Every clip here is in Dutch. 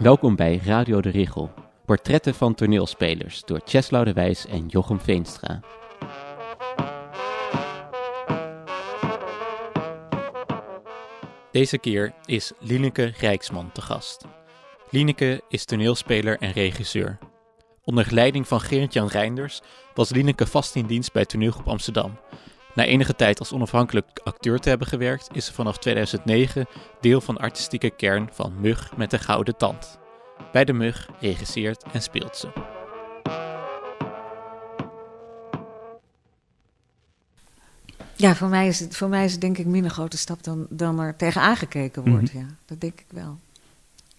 Welkom bij Radio de Richel. Portretten van toneelspelers door Cheslau de Wijs en Jochem Veenstra. Deze keer is Lineke Rijksman te gast. Lineke is toneelspeler en regisseur. Onder leiding van Gerrit-Jan Reinders was Lineke vast in dienst bij Toneelgroep Amsterdam. Na enige tijd als onafhankelijk acteur te hebben gewerkt, is ze vanaf 2009 deel van de artistieke kern van Mug met de Gouden Tand. Bij de Mug regisseert en speelt ze. Ja, voor mij is het, voor mij is het denk ik minder grote stap dan, dan er tegenaan gekeken wordt. Mhm. Ja, dat denk ik wel.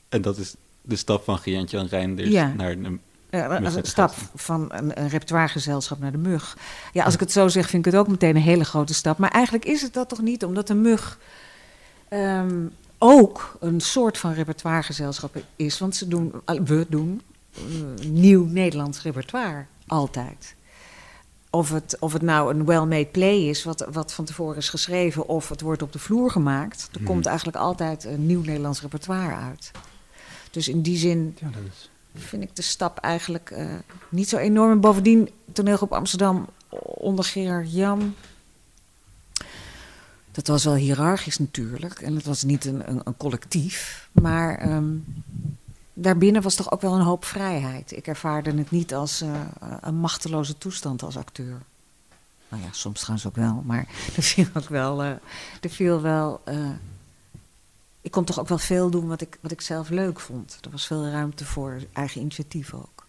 En dat is de stap van Gerrit-Jan Reinders Ja. naar een Ja, stap van een, een repertoiregezelschap naar de mug. Ja, als ik het zo zeg, vind ik het ook meteen een hele grote stap. Maar eigenlijk is het dat toch niet, omdat de mug ehm, ook een soort van repertoiregezelschap is. Want ze doen, we doen eh, nieuw Nederlands repertoire, altijd. Of het, of het nou een well-made play is, wat, wat van tevoren is geschreven, of het wordt op de vloer gemaakt. Er Mhm. komt eigenlijk altijd een nieuw Nederlands repertoire uit. Dus in die zin Ja, dat is... vind ik de stap eigenlijk eh, niet zo enorm. En bovendien, toneelgroep Amsterdam onder Gerard Jan. Dat was wel hiërarchisch natuurlijk. En het was niet een, een, een collectief. Maar ehm, daarbinnen was toch ook wel een hoop vrijheid. Ik ervaarde het niet als eh, een machteloze toestand als acteur. Nou ja, soms trouwens ook wel. Maar er viel ook wel... er viel wel eh, ik kon toch ook wel veel doen wat ik, wat ik zelf leuk vond. Er was veel ruimte voor eigen initiatief ook.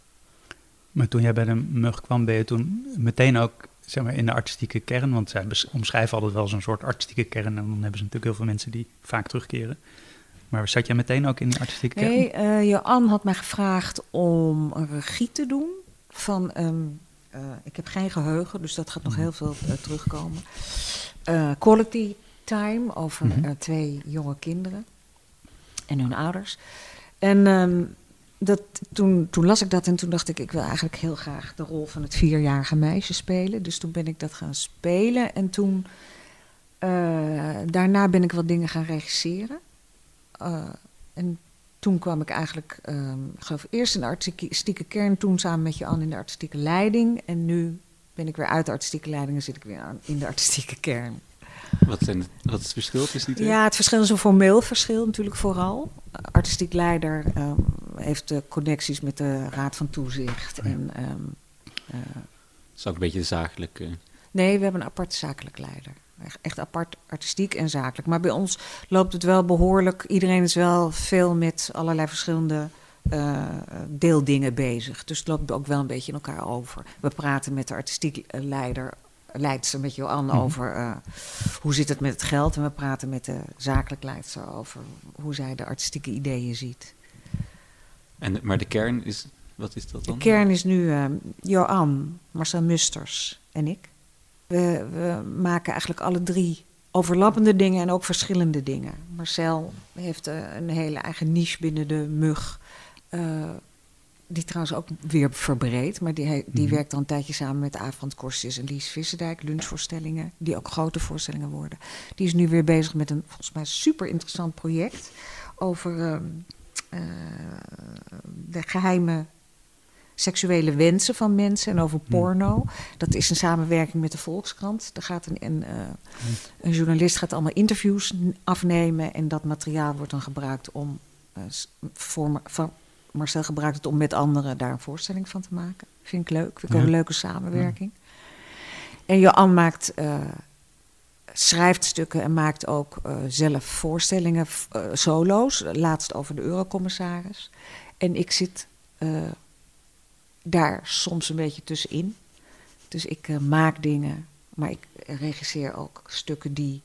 Maar toen jij bij de mug kwam, ben je toen meteen ook zeg maar, in de artistieke kern? Want zij omschrijven altijd wel zo'n soort artistieke kern. En dan hebben ze natuurlijk heel veel mensen die vaak terugkeren. Maar zat jij meteen ook in die artistieke kern? Nee, eh Johan had mij gevraagd om een regie te doen. Van, eh, ik heb geen geheugen, dus dat gaat nog heel veel eh, terugkomen. Eh, quality time over Mhm. twee jonge kinderen en hun ouders. En ehm, dat, toen, toen las ik dat en toen dacht ik, ik wil eigenlijk heel graag de rol van het vierjarige meisje spelen. Dus toen ben ik dat gaan spelen en toen, eh, daarna ben ik wat dingen gaan regisseren. Eh, en toen kwam ik eigenlijk, ehm, eerst in de artistieke kern, toen samen met Jan in de artistieke leiding. En nu ben ik weer uit de artistieke leiding en zit ik weer aan, in de artistieke kern. Wat, zijn het, wat is het verschil tussen die twee? Ja, het verschil is een formeel verschil natuurlijk vooral. Artistiek leider ehm, heeft de connecties met de Raad van Toezicht. Oh ja. En, ehm, eh, Dat is ook een beetje de zakelijke... nee, we hebben een apart zakelijk leider. Echt- apart artistiek en zakelijk. Maar bij ons loopt het wel behoorlijk. Iedereen is wel veel met allerlei verschillende eh, deeldingen bezig. Dus het loopt ook wel een beetje in elkaar over. We praten met de artistiek eh, leider, leidster, met Johan, Mhm. over eh, hoe zit het met het geld. En we praten met de zakelijk leidster over hoe zij de artistieke ideeën ziet. En, maar de kern is... Wat is dat De dan? kern is nu eh, Johan, Marcel Musters en ik. We, we maken eigenlijk alle drie overlappende dingen en ook verschillende dingen. Marcel heeft eh, een hele eigen niche binnen de mug. Die trouwens ook weer verbreed. Maar die, die Mhm. werkt al een tijdje samen met Avond Korstjes en Lies Visserdijk. Lunchvoorstellingen, die ook grote voorstellingen worden. Die is nu weer bezig met een volgens mij super interessant project. Over ehm, eh, de geheime seksuele wensen van mensen en over porno. Dat is een samenwerking met de Volkskrant. Er gaat een, een, eh, een journalist gaat allemaal interviews afnemen en dat materiaal wordt dan gebruikt om Ma- van Marcel gebruikt het om met anderen daar een voorstelling van te maken. Vind ik leuk. Vind ik ook een leuke samenwerking. En Johan maakt eh, schrijft stukken en maakt ook eh, zelf voorstellingen, eh, solo's. Laatst over de eurocommissaris. En ik zit daar soms een beetje tussenin. Dus ik maak dingen, maar ik regisseer ook stukken die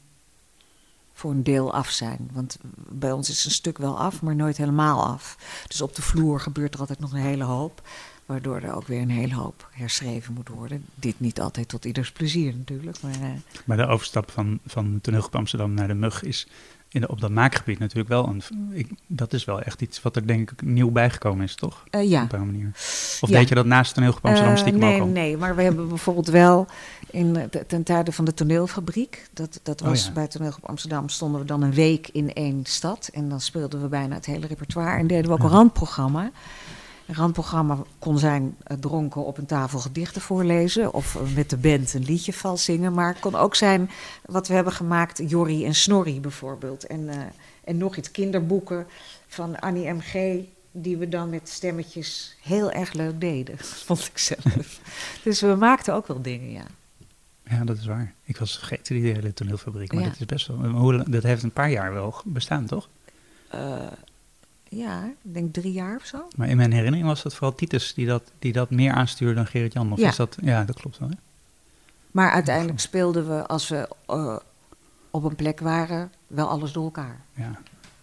voor een deel af zijn. Want bij ons is een stuk wel af, maar nooit helemaal af. Dus op de vloer gebeurt er altijd nog een hele hoop. Waardoor er ook weer een hele hoop herschreven moet worden. Dit niet altijd tot ieders plezier natuurlijk. Maar, eh, Maar de overstap van, van toneelgroep Amsterdam naar de mug is, in op dat maakgebied natuurlijk wel een. Ik, dat is wel echt iets wat er denk ik nieuw bijgekomen is, toch? Eh, ja. Op een manier. Of Ja. deed je dat naast toneelgroep Amsterdam Eh, stiekem nee, ook al? nee, maar we hebben bijvoorbeeld wel in, de- ten tijde van de toneelfabriek, dat, dat Oh, was ja. bij Toneelgroep Amsterdam, stonden we dan een week in één stad. En dan speelden we bijna het hele repertoire en deden we ook een Ja. Een randprogramma kon zijn eh, dronken op een tafel gedichten voorlezen of eh, met de band een liedje vals zingen. Maar het kon ook zijn wat we hebben gemaakt, Jorrie en Snorri bijvoorbeeld. En, eh, en nog iets, kinderboeken van Annie M.G., die we dan met stemmetjes heel erg leuk deden, vond ik zelf. dus we maakten ook wel dingen, ja. Ja, dat is waar. Ik was vergeten die hele toneelfabriek. Maar Ja. dat is best wel. Dat heeft een paar jaar wel bestaan, toch? Ja, ik denk drie jaar of zo. Maar in mijn herinnering was dat vooral Titus die dat, die dat meer aanstuurde dan Gerrit Jan. Of Ja. is dat? Ja, dat klopt wel. Hè? Maar uiteindelijk speelden we, als we eh, op een plek waren, wel alles door elkaar. Ja. ja,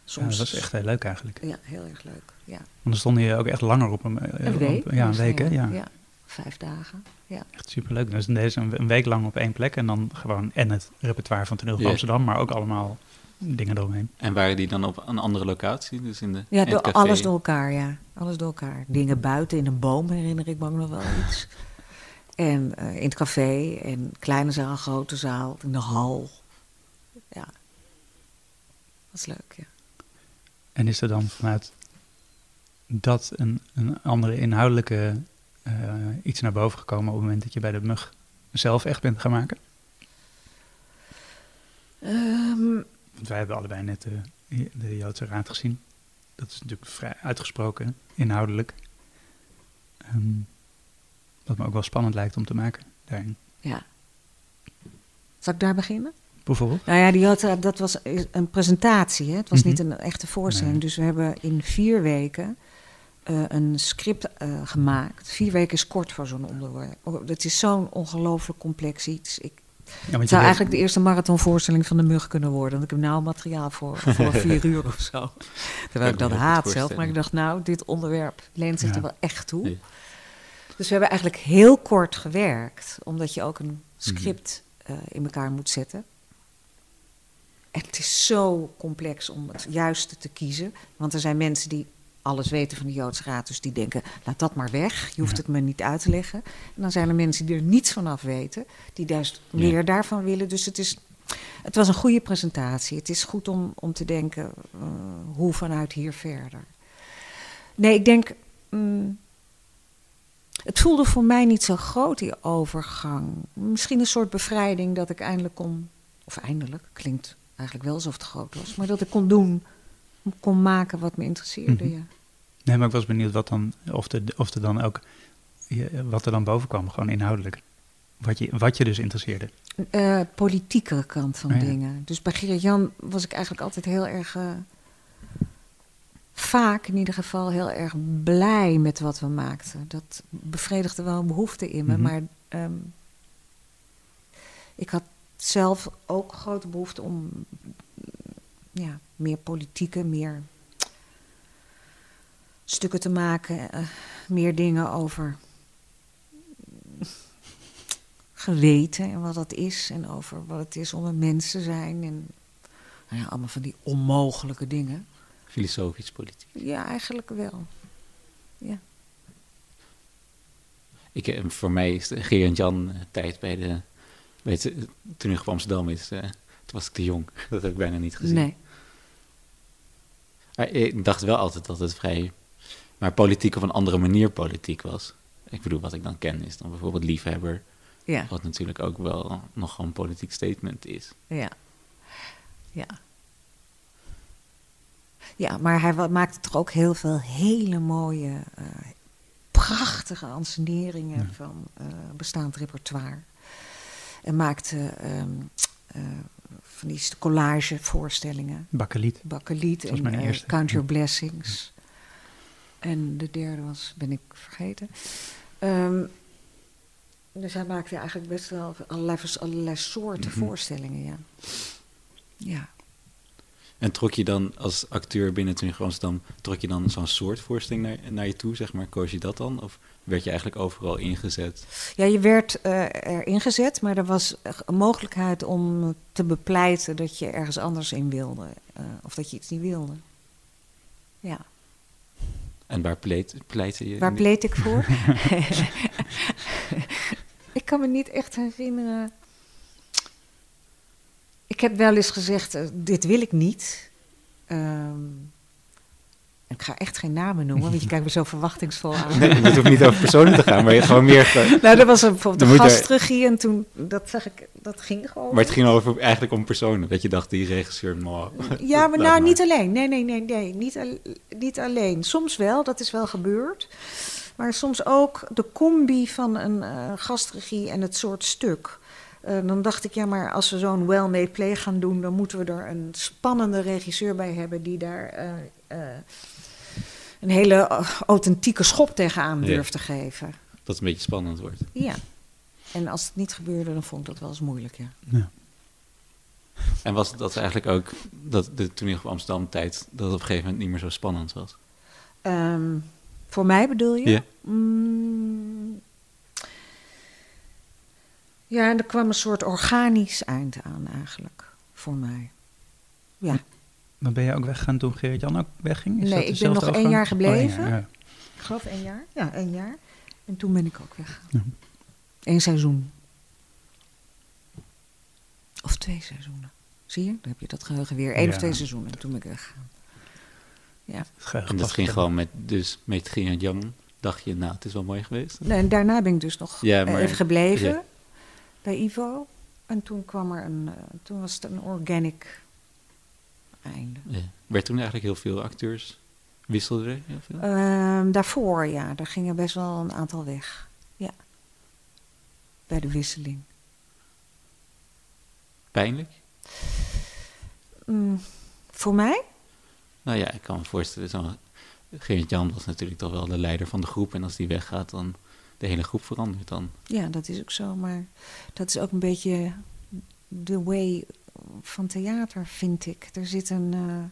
Soms. dat was echt heel leuk eigenlijk. Ja, heel erg leuk. Ja. Want dan stond je ook echt langer op een, eh, op- week. ja, een week, hè? Ja. ja. Vijf dagen. Ja. Echt superleuk. Dus deze een, week lang op één plek en dan gewoon en het repertoire van toneel van Ja. Amsterdam, maar ook allemaal dingen eromheen. En waren die dan op een andere locatie? Dus in de Ja, in het door, café? alles door elkaar, ja. Alles door elkaar. Dingen buiten in een boom herinner ik me ook nog wel iets. En eh, in het café, en kleine zaal, grote zaal, in de hal. Ja. Dat is leuk, ja. En is er dan vanuit dat een, een andere inhoudelijke eh, iets naar boven gekomen op het moment dat je bij de mug zelf echt bent gaan maken? Ehm, Want wij hebben allebei net de, de Joodse Raad gezien. Dat is natuurlijk vrij uitgesproken, inhoudelijk. Ehm, wat me ook wel spannend lijkt om te maken daarin. ja. Zal ik daar beginnen? Bijvoorbeeld? Nou ja, die had, eh, dat was een presentatie. Hè? Het was Mhm. niet een echte voorstelling. Nee. Dus we hebben in vier weken eh, een script eh, gemaakt. Vier weken is kort voor zo'n onderwerp. Oh, Het is zo'n ongelooflijk complex iets. Ik, Ja, het zou weet- eigenlijk de eerste marathonvoorstelling van de mug kunnen worden. Want ik heb nou materiaal voor, voor vier uur of zo. Terwijl ik dat haat zelf. Maar ik dacht, nou, dit onderwerp leent zich Ja. er wel echt toe. Nee. Dus we hebben eigenlijk heel kort gewerkt. Omdat je ook een Mhm. script eh, in elkaar moet zetten. En het is zo complex om het juiste te kiezen. Want er zijn mensen die alles weten van de Joodse Raad. Dus die denken, laat dat maar weg. Je hoeft Ja. het me niet uit te leggen. En dan zijn er mensen die er niets van af weten. Die juist Ja. meer daarvan willen. Dus het, is, het was een goede presentatie. Het is goed om, om te denken, eh, hoe vanuit hier verder. Nee, ik denk... mm, het voelde voor mij niet zo groot, die overgang. Misschien een soort bevrijding dat ik eindelijk kon... Of eindelijk, klinkt eigenlijk wel alsof het groot was. Maar dat ik kon doen, kon maken wat me interesseerde, Mhm. ja. Nee, maar ik was benieuwd wat dan, of, de, of er dan ook, wat er dan boven kwam, gewoon inhoudelijk. Wat je, wat je dus interesseerde. Eh, politieke kant van Oh ja. dingen. Dus bij Gerrit Jan was ik eigenlijk altijd heel erg... eh, vaak in ieder geval heel erg blij met wat we maakten. Dat bevredigde wel een behoefte in me. Mhm. Maar ehm, ik had zelf ook grote behoefte om ja, meer politieke, meer stukken te maken. eh, meer dingen over geweten en wat dat is. En over wat het is om een mens te zijn. En nou ja, allemaal van die onmogelijke dingen. Filosofisch, politiek. Ja, eigenlijk wel. Ja. Ik, eh, voor mij is de Gerard Jan eh, tijd bij de, bij het, eh, toen ik op Amsterdam is, toen was ik te jong. Dat heb ik bijna niet gezien. Nee. Maar ik dacht wel altijd dat het vrij, maar politiek op een andere manier politiek was. Ik bedoel, wat ik dan ken is dan bijvoorbeeld liefhebber, Ja. wat natuurlijk ook wel nog een politiek statement is. Ja. Ja. Ja, maar hij maakte toch ook heel veel hele mooie, eh, prachtige anseneringen Ja. van eh, bestaand repertoire. En maakte ehm, eh, van die collagevoorstellingen. Bakkeliet. Bakkeliet en mijn eh, eerste. Count Your Ja. Blessings. En de derde was, ben ik vergeten. Ehm, dus hij maakte eigenlijk best wel allerlei soorten Mhm. voorstellingen, ja. Ja. En trok je dan als acteur binnen Toneel Amsterdam, trok je dan zo'n soort voorstelling naar, naar je toe, zeg maar? Koos je dat dan? Of werd je eigenlijk overal ingezet? Ja, je werd uh, erin gezet, maar er was een mogelijkheid om te bepleiten dat je ergens anders in wilde. Uh, of dat je iets niet wilde. Ja. En waar pleit, pleitte je? Waar pleit ik voor? ik kan me niet echt herinneren. Ik heb wel eens gezegd, uh, dit wil ik niet. Um, ik ga echt geen namen noemen, want je kijkt me zo verwachtingsvol aan. Nee, het hoeft niet over personen te gaan, maar je gewoon meer... Nou, dat was een, bijvoorbeeld een gastregie en toen, dat zeg ik, dat ging gewoon. Maar het ging over, eigenlijk om personen, dat je dacht, die regisseur... Maar, ja, maar nou, niet alleen. Nee, nee, nee, nee, niet, al, niet alleen. Soms wel, dat is wel gebeurd. Maar soms ook de combi van een uh, gastregie en het soort stuk. Uh, dan dacht ik, ja, maar als we zo'n well-made play gaan doen, dan moeten we er een spannende regisseur bij hebben die daar uh, een hele authentieke schop tegenaan ja. durft te geven. Dat het een beetje spannend wordt. Ja. En als het niet gebeurde, dan vond ik dat wel eens moeilijk, ja. ja. En was dat eigenlijk ook dat de toneel van Amsterdam tijd dat het op een gegeven moment niet meer zo spannend was? Um, voor mij bedoel je? Ja. Mm, ja, en er kwam een soort organisch eind aan eigenlijk, voor mij. Ja. Maar ben je ook weggegaan toen Gerrit-Jan ook wegging? Is nee, ik ben nog één jaar gebleven. Oh, ja, ja. Ik geloof één jaar. Ja, één jaar. En toen ben ik ook weggegaan. Ja. Eén seizoen. Of twee seizoenen. Zie je? Dan heb je dat geheugen weer. Eén of twee seizoenen. En toen ben ik weggegaan. Ja. En dat ging gewoon met, dus met Gerrit-Jan. Dacht je, nou, het is wel mooi geweest? Nee, en daarna ben ik dus nog ja, maar, even gebleven bij Ivo. En toen kwam er een, uh, toen was het een organic einde. Ja. Werd toen eigenlijk heel veel acteurs, wisselden er heel veel? Um, daarvoor, ja. Daar gingen best wel een aantal weg. Ja. Bij de wisseling. Pijnlijk? Mm, voor mij? Nou ja, ik kan me voorstellen, zo Gerrit Jan was natuurlijk toch wel de leider van de groep. En als die weggaat, dan de hele groep verandert dan. Ja, dat is ook zo. Maar dat is ook een beetje de way van theater, vind ik. Er zit een. Uh,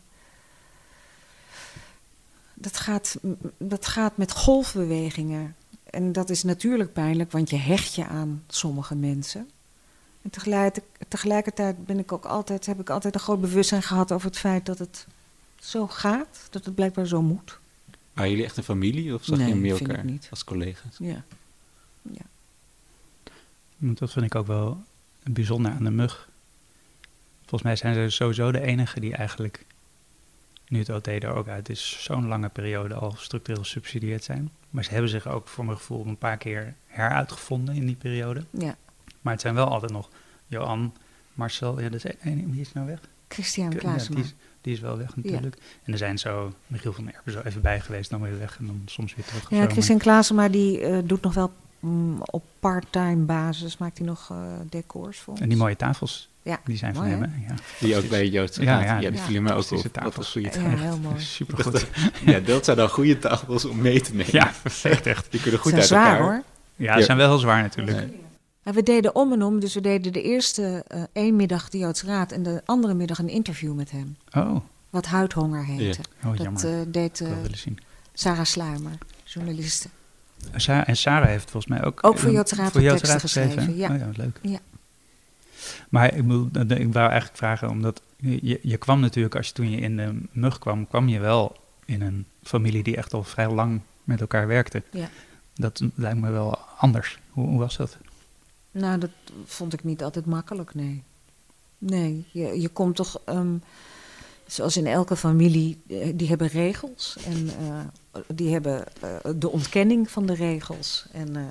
dat, gaat, dat gaat met golfbewegingen. En dat is natuurlijk pijnlijk, want je hecht je aan sommige mensen. En tegelijk, tegelijkertijd ben ik ook altijd, heb ik altijd een groot bewustzijn gehad over het feit dat het zo gaat, dat het blijkbaar zo moet. Waren jullie echt een familie of zag nee, je meer elkaar als collega's? Ja. ja. Dat vind ik ook wel bijzonder aan de mug. Volgens mij zijn ze sowieso de enige die eigenlijk, nu het OT er ook uit is, zo'n lange periode al structureel gesubsidieerd zijn. Maar ze hebben zich ook voor mijn gevoel een paar keer heruitgevonden in die periode. Ja. Maar het zijn wel altijd nog Johan, Marcel, ja, dat is één, wie is nou weg? Christian Ja, Klaasma. Die, is, die wel weg natuurlijk. En er zijn zo Michiel van Erpen zo even bij geweest, dan weer weg en dan soms weer terug. Ja. Christian Klaasma die eh, doet nog wel mm, op part-time basis, maakt hij nog eh, decors voor ons. En die mooie tafels, Ja, die zijn van hem, hè? Ja. Die ook bij Joodse Ja, ja, ja, die ja. vielen mij ook op. Een goede Ja, tafels. heel mooi. Supergoed. Ja, dat zijn dan goede tafels om mee te nemen. Ja, echt, echt. Die kunnen goed zijn uit zwaar elkaar. hoor. Ja, ze zijn wel heel zwaar natuurlijk. Maar we deden om en om, dus we deden de eerste eh één middag de Joods Raad en de andere middag een interview met hem. Oh, Wat huidhonger heette. oh dat eh, deed eh. Sarah Sluimer, journaliste. Sa- en Sarah heeft volgens mij ook... Ook voor Joodse Raad voor teksten Raad geschreven, ja. Oh ja, wat leuk. Ja. Maar ik, bedoel, ik wou eigenlijk vragen, omdat je, je kwam natuurlijk, als je toen je in de mug kwam, kwam je wel in een familie die echt al vrij lang met elkaar werkte. Ja. Dat lijkt me wel anders. Hoe, hoe was dat? Nou, dat vond ik niet altijd makkelijk, nee. Nee, je, je komt toch, ehm, zoals in elke familie, eh, die hebben regels. En eh, die hebben eh, de ontkenning van de regels. En eh,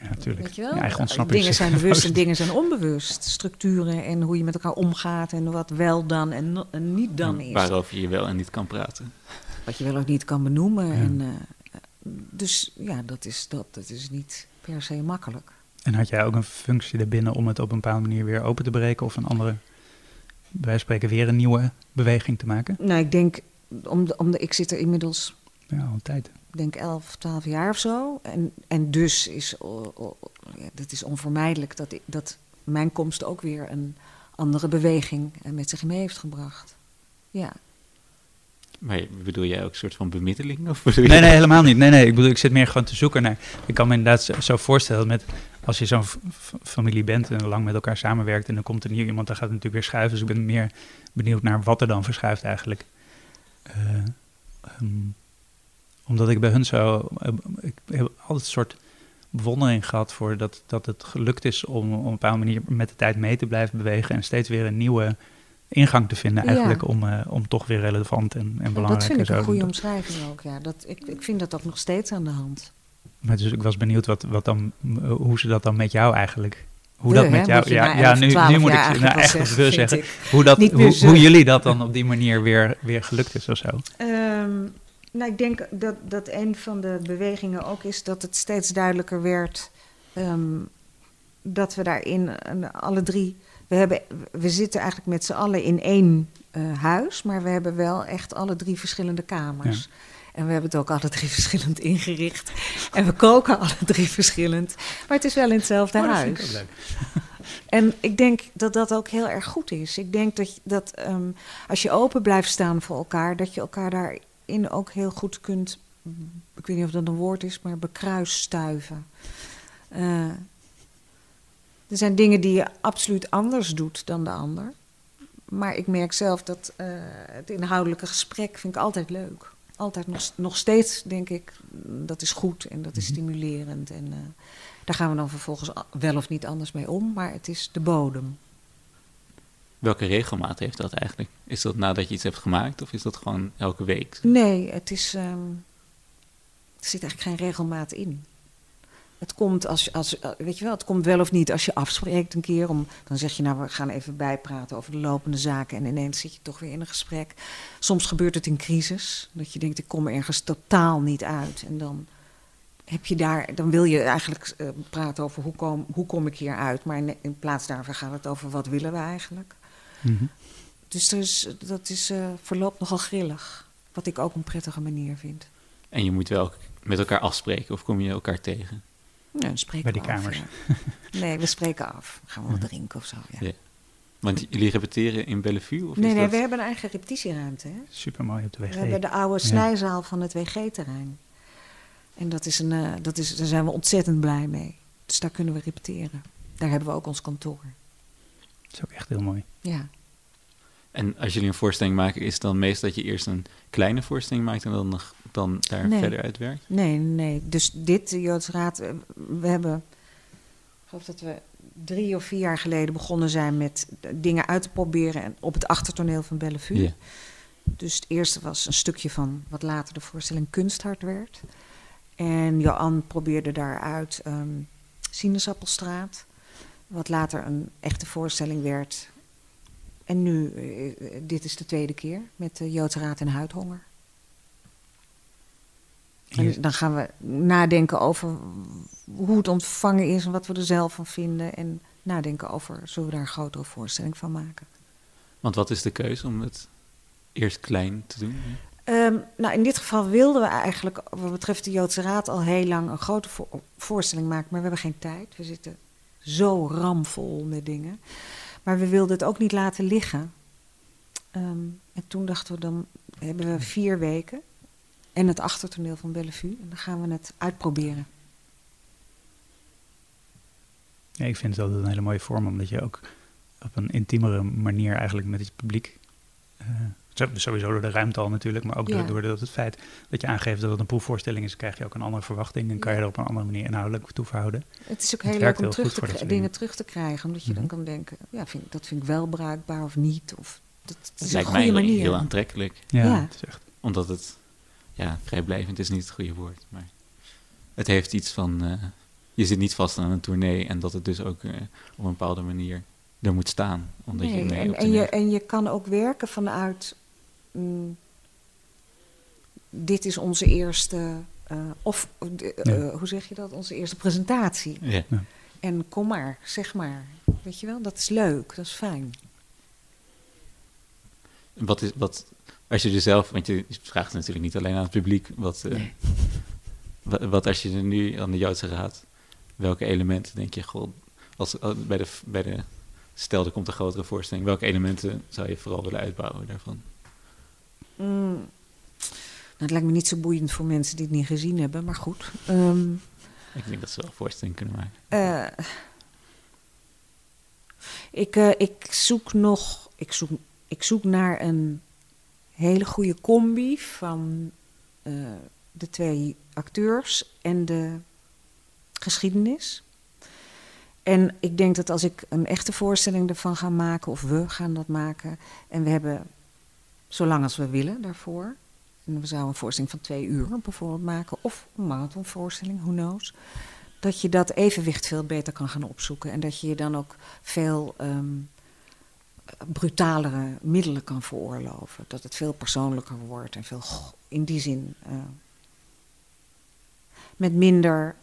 Ja, natuurlijk. Weet je wel? Ontsnapping dingen zijn bewust en dingen zijn onbewust. Structuren en hoe je met elkaar omgaat en wat wel dan en, no- en niet dan is. Waarover je wel en niet kan praten. Wat je wel ook niet kan benoemen. Ja. En, dus ja, dat is, dat, dat is niet per se makkelijk. En had jij ook een functie erbinnen om het op een bepaalde manier weer open te breken of een andere, van spreken, weer een nieuwe beweging te maken? Nou, ik denk, om de, om de, ik zit er inmiddels Ja, al een tijd. ik denk 11, 12 jaar of zo. En, en dus is o- o- ja, het is onvermijdelijk dat, ik, dat mijn komst ook weer een andere beweging met zich mee heeft gebracht. Ja. Maar bedoel jij ook een soort van bemiddeling? Of Nee, nee, helemaal niet. Nee, nee, ik bedoel, ik zit meer gewoon te zoeken naar... Ik kan me inderdaad zo voorstellen met... Als je zo'n familie bent en lang met elkaar samenwerkt... en dan komt er nieuw iemand, dan gaat het natuurlijk weer schuiven. Dus ik ben meer benieuwd naar wat er dan verschuift eigenlijk. Eh, ehm, omdat ik bij hun zo... eh, ik heb altijd een soort bewondering gehad voor dat, dat het gelukt is... om op een bepaalde manier met de tijd mee te blijven bewegen... en steeds weer een nieuwe ingang te vinden Ja. eigenlijk... Om, eh, om toch weer relevant en, en belangrijk dat vind ik een goede omschrijving ook. Ja. Dat, ik, ik vind dat ook nog steeds aan de hand. Maar dus ik was benieuwd wat, wat dan, m- hoe ze dat dan met jou eigenlijk. Hoe We, dat met hè, jou. Ja, ja 11, nu, 12 nu moet ik nou echt zeggen, zeggen. Hoe, dat, hoe, hoe jullie dat dan op die manier weer, weer gelukt is of zo. Ehm, nou, ik denk dat, dat een van de bewegingen ook is dat het steeds duidelijker werd ehm, dat we daarin alle drie. We, hebben, we zitten eigenlijk met z'n allen in één eh, huis, maar we hebben wel echt alle drie verschillende kamers. En we hebben het ook alle drie verschillend ingericht. En we koken alle drie verschillend. Maar het is wel in hetzelfde Oh, dat vind huis. ik leuk. En ik denk dat dat ook heel erg goed is. Ik denk dat, dat ehm, als je open blijft staan voor elkaar, dat je elkaar daarin ook heel goed kunt, ik weet niet of dat een woord is, maar bekruisstuiven. Eh, er zijn dingen die je absoluut anders doet dan de ander. Maar ik merk zelf dat eh, het inhoudelijke gesprek vind ik altijd leuk. Altijd nog, nog steeds denk ik, dat is goed en dat is Mhm. stimulerend. En eh, daar gaan we dan vervolgens wel of niet anders mee om, maar het is de bodem. Welke regelmaat heeft dat eigenlijk? Is dat nadat je iets hebt gemaakt of is dat gewoon elke week? Nee, het is, ehm, er zit eigenlijk geen regelmaat in. Het komt als, je- als, weet je wel, het komt wel of niet als je afspreekt een keer. Om, dan zeg je, nou, we gaan even bijpraten over de lopende zaken. En ineens zit je toch weer in een gesprek. Soms gebeurt het in crisis. Dat je denkt, ik kom ergens totaal niet uit. En dan, heb je daar, dan wil je eigenlijk eh, praten over hoe kom, hoe kom ik hier uit. Maar in, in plaats daarvan gaat het over wat willen we eigenlijk. Mhm. Dus er is, dat is, eh, verloopt nogal grillig. Wat ik ook een prettige manier vind. En je moet wel met elkaar afspreken of kom je elkaar tegen? Ja, dan spreken Bij die we af, kamers. ja. Nee, we spreken af. Gaan we wat drinken of zo. Ja. Ja. Want jullie repeteren in Bellevue? Of Nee, is nee, dat... we hebben een eigen repetitieruimte. Hè? Super mooi op de We WG. hebben de oude Ja. snijzaal van het WG-terrein. En dat is een, eh, dat is, daar zijn we ontzettend blij mee. Dus daar kunnen we repeteren. Daar hebben we ook ons kantoor. Dat is ook echt heel mooi. Ja. En als jullie een voorstelling maken, is het dan meestal dat je eerst een kleine voorstelling maakt en dan, nog- dan daar Nee. verder uitwerkt? Nee, nee. Dus dit, de Joodse Raad, eh, we hebben, ik geloof dat we drie of vier jaar geleden begonnen zijn met eh, dingen uit te proberen en op het achtertoneel van Bellevue. Dus het eerste was een stukje van wat later de voorstelling Kunsthart werd. En Johan probeerde daaruit ehm Sinaasappelstraat, wat later een echte voorstelling werd. En nu, eh, dit is de tweede keer met de Joodse Raad en Huidhonger. En dan gaan we nadenken over hoe het ontvangen is en wat we er zelf van vinden. En nadenken over, zullen we daar een grotere voorstelling van maken? Want wat is de keuze om het eerst klein te doen? Ehm, nou, in dit geval wilden we eigenlijk, wat betreft de Joodse Raad, al heel lang een grote vo- voorstelling maken. Maar we hebben geen tijd. We zitten zo ramvol met dingen. Maar we wilden het ook niet laten liggen. Ehm, en toen dachten we, dan hebben we vier weken. En het achtertoneel van Bellevue. En dan gaan we het uitproberen. Ja, ik vind het altijd een hele mooie vorm, omdat je ook op een intiemere manier eigenlijk met het publiek. eh, sowieso door de ruimte al natuurlijk, maar ook Ja. door, door dat het feit dat je aangeeft dat het een proefvoorstelling is, krijg je ook een andere verwachting en kan je er op een andere manier inhoudelijk toe verhouden. Het is ook heel leuk om terug te dat dingen dingen. terug te krijgen. Omdat je dan Mhm. kan denken, ja, vind, ik- dat vind ik wel bruikbaar of niet. Of, dat, dat is een lijkt goede mij manier. heel aantrekkelijk. Ja, Ja. het is echt. Omdat het, ja, vrijblijvend is niet het goede woord. Maar het heeft iets van, eh, je zit niet vast aan een tournee en dat het dus ook eh, op een bepaalde manier er moet staan. Omdat Nee, je mee en, op en, toneel je, en je kan ook werken vanuit. mm, dit is onze eerste. eh, of eh, Ja. hoe zeg je dat? Onze eerste presentatie. Ja. En kom maar, zeg maar. Weet je wel, dat is leuk, dat is fijn. Wat is, wat, als je er zelf, want je vraagt natuurlijk niet alleen aan het publiek, wat, eh, Nee. wat, wat als je er nu aan de Joodse Raad, welke elementen denk je, als, als- bij, de, bij de, stel er komt een grotere voorstelling, welke elementen zou je vooral willen uitbouwen daarvan? Mm. Nou, het lijkt me niet zo boeiend voor mensen die het niet gezien hebben, maar goed. Ehm, Ik denk dat ze wel een voorstelling kunnen maken. eh, ik, eh, ik zoek nog. Ik zoek, ik zoek naar een hele goede combi van eh, de twee acteurs en de geschiedenis. En ik denk dat als ik een echte voorstelling ervan ga maken, of we gaan dat maken, en we hebben zolang als we willen daarvoor. En we zouden een voorstelling van twee uur bijvoorbeeld maken, of een marathonvoorstelling, who knows. Dat je dat evenwicht veel beter kan gaan opzoeken. En dat je je dan ook veel ehm, brutalere middelen kan veroorloven. Dat het veel persoonlijker wordt en veel in die zin. eh, met minder.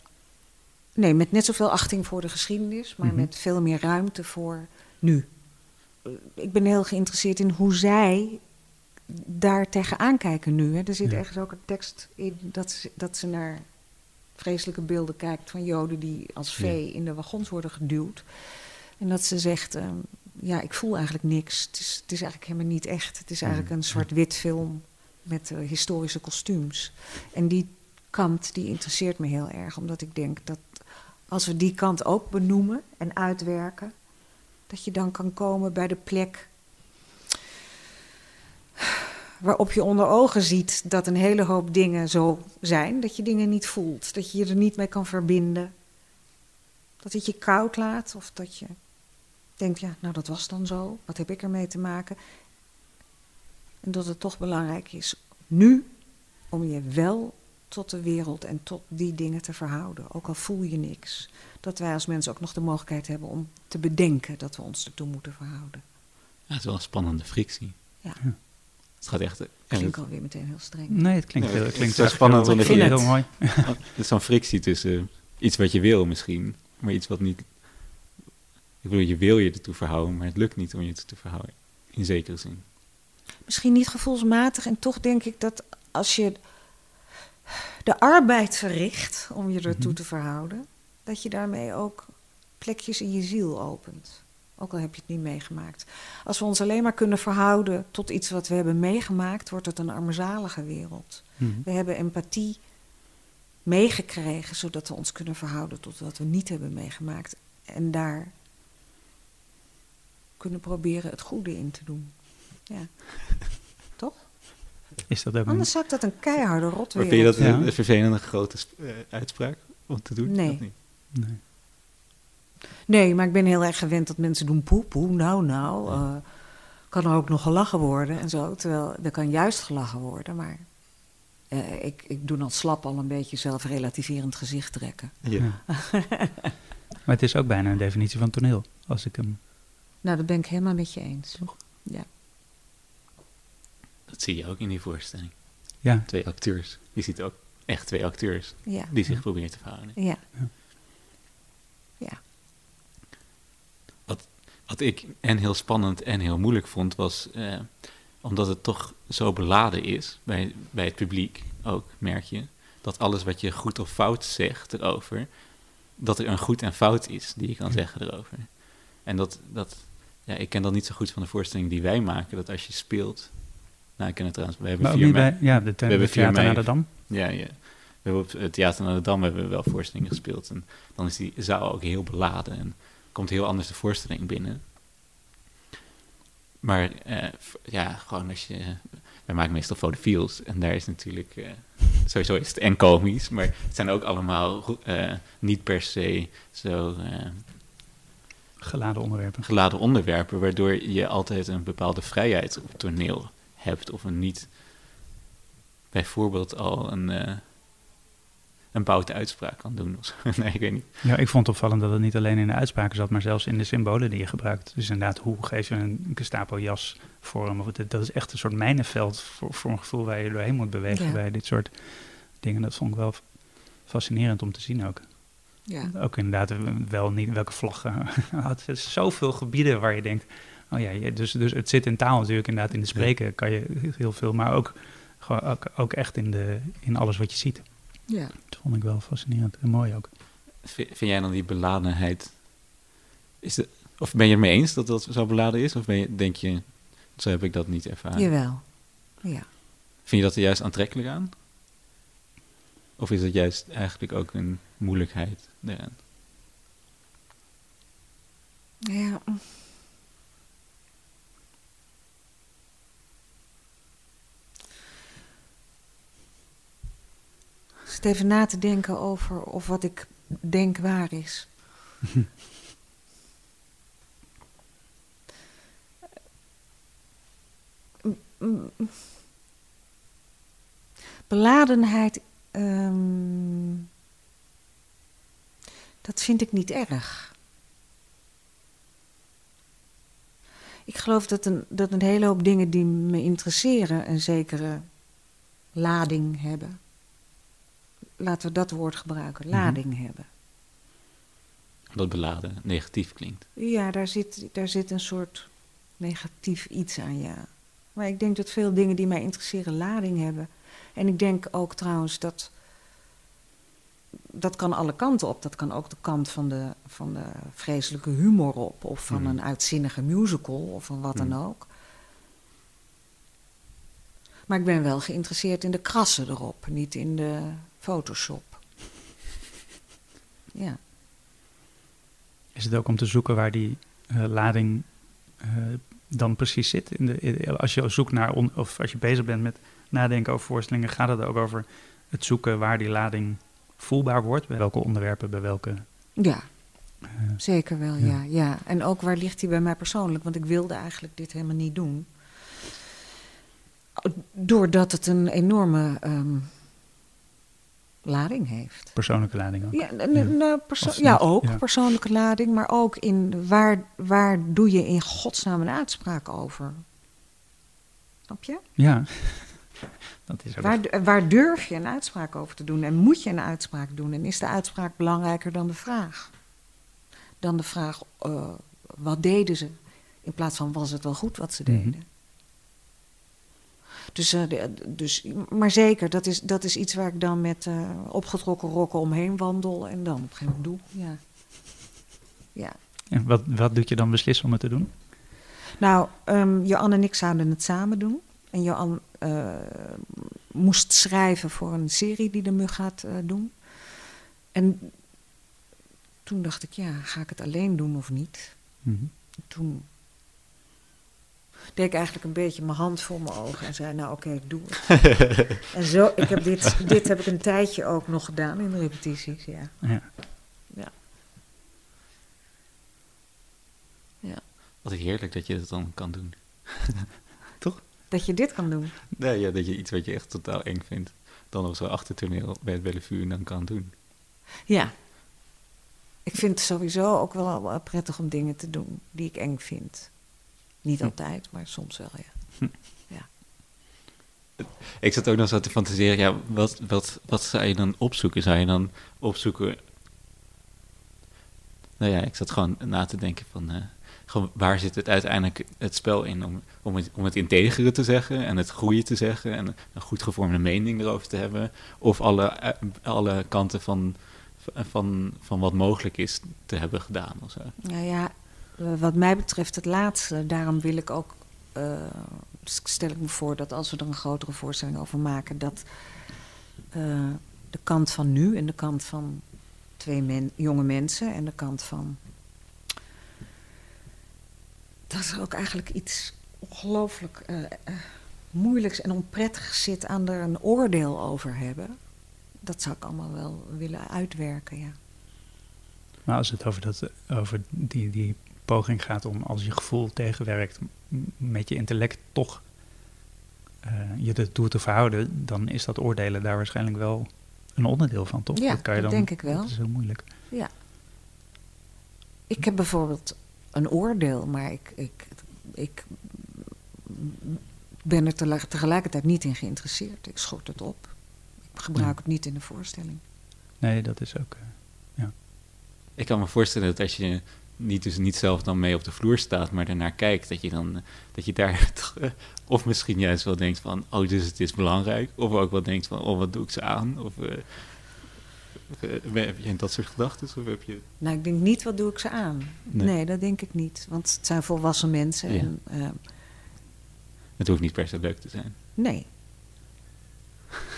Nee, met net zoveel achting voor de geschiedenis, maar Mhm. met veel meer ruimte voor nu. Ik ben heel geïnteresseerd in hoe zij daar tegenaan kijken nu. Hè. Er zit Ja. ergens ook een tekst in dat ze, dat ze naar vreselijke beelden kijkt van Joden die als vee in de wagons worden geduwd. En dat ze zegt, ehm, ja, ik voel eigenlijk niks. Het is, het is eigenlijk helemaal niet echt. Het is eigenlijk Mhm. een zwart-wit film met eh, historische kostuums. En die kant, die interesseert me heel erg. Omdat ik denk dat als we die kant ook benoemen en uitwerken... dat je dan kan komen bij de plek waarop je onder ogen ziet dat een hele hoop dingen zo zijn, dat je dingen niet voelt, dat je je er niet mee kan verbinden, dat het je koud laat of dat je denkt, ja, nou dat was dan zo, wat heb ik ermee te maken? En dat het toch belangrijk is nu om je wel tot de wereld en tot die dingen te verhouden, ook al voel je niks. Dat wij als mensen ook nog de mogelijkheid hebben om te bedenken dat we ons ertoe moeten verhouden. Ja, het is wel een spannende frictie. Ja. Ja. Het gaat echt... En Klinkt alweer meteen heel streng. Nee, het klinkt, Nee, heel, het klinkt echt spannend, heel, ik vind heel het- mooi. het is zo'n frictie tussen iets wat je wil misschien, maar iets wat niet... Ik bedoel, je wil je ertoe verhouden, maar het lukt niet om je ertoe te verhouden. In zekere zin. Misschien niet gevoelsmatig en toch denk ik dat als je de arbeid verricht om je ertoe Mhm. te verhouden, dat je daarmee ook plekjes in je ziel opent. Ook al heb je het niet meegemaakt. Als we ons alleen maar kunnen verhouden tot iets wat we hebben meegemaakt, wordt het een armzalige wereld. Mhm. We hebben empathie meegekregen, zodat we ons kunnen verhouden tot wat we niet hebben meegemaakt. En daar kunnen proberen het goede in te doen. Ja. Toch? Is dat ook. Anders zou ik dat een keiharde Maar rotwereld vind je dat Ja. een, een vervelende grote eh, uitspraak om te doen? Nee. Niet? Nee. Nee, maar ik ben heel erg gewend dat mensen doen poe, poe, nou, nou. eh, kan er ook nog gelachen worden en zo. Terwijl er kan juist gelachen worden, maar eh, ik, ik doe dan slap al een beetje zelfrelativerend gezicht trekken. Ja. Maar het is ook bijna een definitie van toneel. Als ik hem... Nou, dat ben ik helemaal met je eens. Toch? Ja. Dat zie je ook in die voorstelling. Ja, Twee acteurs. Je ziet ook echt twee acteurs Ja. die zich proberen te verhouden. Ja. Ja. Ja. Wat ik en heel spannend en heel moeilijk vond, was eh, omdat het toch zo beladen is bij, bij het publiek, ook merk je, dat alles wat je goed of fout zegt erover, dat er een goed en fout is die je kan zeggen erover. En dat, dat ja, ik ken dat niet zo goed van de voorstelling die wij maken, dat als je speelt, nou ik ken het trouwens, we hebben maar ook vier niet mei- bij... Ja, de, hebben de vier theater naar de Dam. ja, ja. We hebben op het Theater naar de Dam hebben we wel voorstellingen gespeeld. En dan is die zaal ook heel beladen. En komt heel anders de voorstelling binnen. Maar eh, ja, gewoon als je... Wij maken meestal fotofiels. En daar is natuurlijk... eh, sowieso is het en komisch. Maar het zijn ook allemaal eh, niet per se zo Geladen onderwerpen. geladen onderwerpen. Waardoor je altijd een bepaalde vrijheid op het toneel hebt. Of een niet... Bijvoorbeeld al een... eh, een boute uitspraak kan doen. Nee, ik weet niet. Ja, ik vond het opvallend dat het niet alleen in de uitspraken zat, maar zelfs in de symbolen die je gebruikt. Dus inderdaad, hoe geef je een Gestapo-jas vorm? Of het- dat is echt een soort mijnenveld voor, voor een gevoel waar je doorheen moet bewegen Ja. bij dit soort dingen. Dat vond ik wel fascinerend om te zien ook. Ja. Ook inderdaad eh, wel niet welke vlaggen. het is zoveel gebieden waar je denkt, oh ja, dus, dus het zit in taal natuurlijk inderdaad. In de spreken kan je heel veel, maar ook, gewoon ook, ook echt in, de, in alles wat je ziet. ja. Dat vond ik wel fascinerend en mooi ook. V- Vind jij dan die beladenheid... Is de, of ben je het mee eens dat dat zo beladen is? Of ben je, denk je, zo heb ik dat niet ervaren? Jawel. Ja. Vind je dat er juist aantrekkelijk aan? Of is het juist eigenlijk ook een moeilijkheid daaraan? Ja. Zit even na te denken over of wat ik denk waar is. Beladenheid, ehm, dat vind ik niet erg. Ik geloof dat een, dat een hele hoop dingen die me interesseren een zekere lading hebben. Laten we dat woord gebruiken, Mhm. lading hebben. Dat beladen negatief klinkt. Ja, daar zit, daar zit een soort negatief iets aan, ja. Maar ik denk dat veel dingen die mij interesseren lading hebben. En ik denk ook trouwens dat. Dat kan alle kanten op. Dat kan ook de kant van de, van de vreselijke humor op. Of van Mhm. een uitzinnige musical. Of van wat dan Mhm. ook. Maar ik ben wel geïnteresseerd in de krassen erop. Niet in de Photoshop. Ja. Is het ook om te zoeken waar die eh, lading eh, dan precies zit? In de, in- als je zoekt naar, on- of als je bezig bent met nadenken over voorstellingen, gaat het ook over het zoeken waar die lading voelbaar wordt? Bij welke onderwerpen, bij welke. Ja, eh, Zeker wel, Ja. ja. ja. En ook waar ligt hij bij mij persoonlijk? Want ik wilde eigenlijk dit helemaal niet doen. Doordat het een enorme ehm, lading heeft. persoonlijke lading ook. Ja, nou, perso- ja, niet, ook ja. persoonlijke lading, maar ook in waar, waar doe je in godsnaam een uitspraak over? Snap je? Ja. dat is. Waar, waar durf je een uitspraak over te doen? En moet je een uitspraak doen? En is de uitspraak belangrijker dan de vraag? Dan de vraag, eh, wat deden ze? In plaats van, was het wel goed wat ze Mhm. deden? Dus, eh, de- dus, maar zeker, dat is, dat is iets waar ik dan met eh, opgetrokken rokken omheen wandel en dan op een gegeven moment doe. Ja. ja. En wat, wat doet je dan beslissen om het te doen? Nou, ehm Johan en ik zouden het samen doen. En Johan eh, moest schrijven voor een serie die de Mug gaat eh, doen. En toen dacht ik, ja, ga ik het alleen doen of niet? Mhm. Toen deed ik eigenlijk een beetje mijn hand voor mijn ogen en zei, nou oké, ik doe het. en zo, ik heb dit, dit heb ik een tijdje ook nog gedaan in de repetities, ja. Ja. Wat heerlijk dat je dat dan kan doen. Dat je dit kan doen. Nee, ja, dat je iets wat je echt totaal eng vindt, dan nog zo achtertoneel bij het Bellevue dan kan doen. Ja. Ik vind het sowieso ook wel prettig om dingen te doen die ik eng vind. Niet Hm. altijd, maar soms wel, ja. Ik zat ook nog zo te fantaseren, ja, wat, wat, wat zou je dan opzoeken? Zou je dan opzoeken... Nou ja, ik zat gewoon na te denken van... eh, waar zit het uiteindelijk het spel in? Om, om, het, om het integere te zeggen en het goede te zeggen... en een goed gevormde mening erover te hebben... of alle, eh, alle kanten van, van, van wat mogelijk is te hebben gedaan of zo. Nou ja, eh, wat mij betreft het laatste. Daarom wil ik ook, eh, stel ik me voor dat als we er een grotere voorstelling over maken, dat de kant van nu en de kant van twee jonge mensen en de kant van. Dat er ook eigenlijk iets ongelooflijk eh, moeilijks en onprettigs zit aan er een oordeel over hebben. Dat zou ik allemaal wel willen uitwerken, ja. Maar als het over, dat, over die, die poging gaat om als je gevoel tegenwerkt, met je intellect toch eh, je ertoe te verhouden, dan is dat oordelen daar waarschijnlijk wel een onderdeel van, toch? Ja, kan je dat dan, denk ik wel. Dat is heel moeilijk. Ik heb bijvoorbeeld een oordeel, maar ik, ik, ik ben er tegelijkertijd niet in geïnteresseerd. Ik schort het op. Ik gebruik Ja. het niet in de voorstelling. Nee, dat is ook. eh, Ik kan me voorstellen dat als je niet, dus niet zelf dan mee op de vloer staat, maar ernaar kijkt, dat je dan dat je daar toch, eh, of misschien juist wel denkt van, oh, dus het is belangrijk, of ook wel denkt van, oh, wat doe ik ze aan? Of eh, eh, heb je dat soort gedachten? Of heb je... Nou, ik denk niet, wat doe ik ze aan? Nee. Nee, dat denk ik niet. Want het zijn volwassen mensen. Ja. En, eh, Het hoeft niet per se leuk te zijn. nee.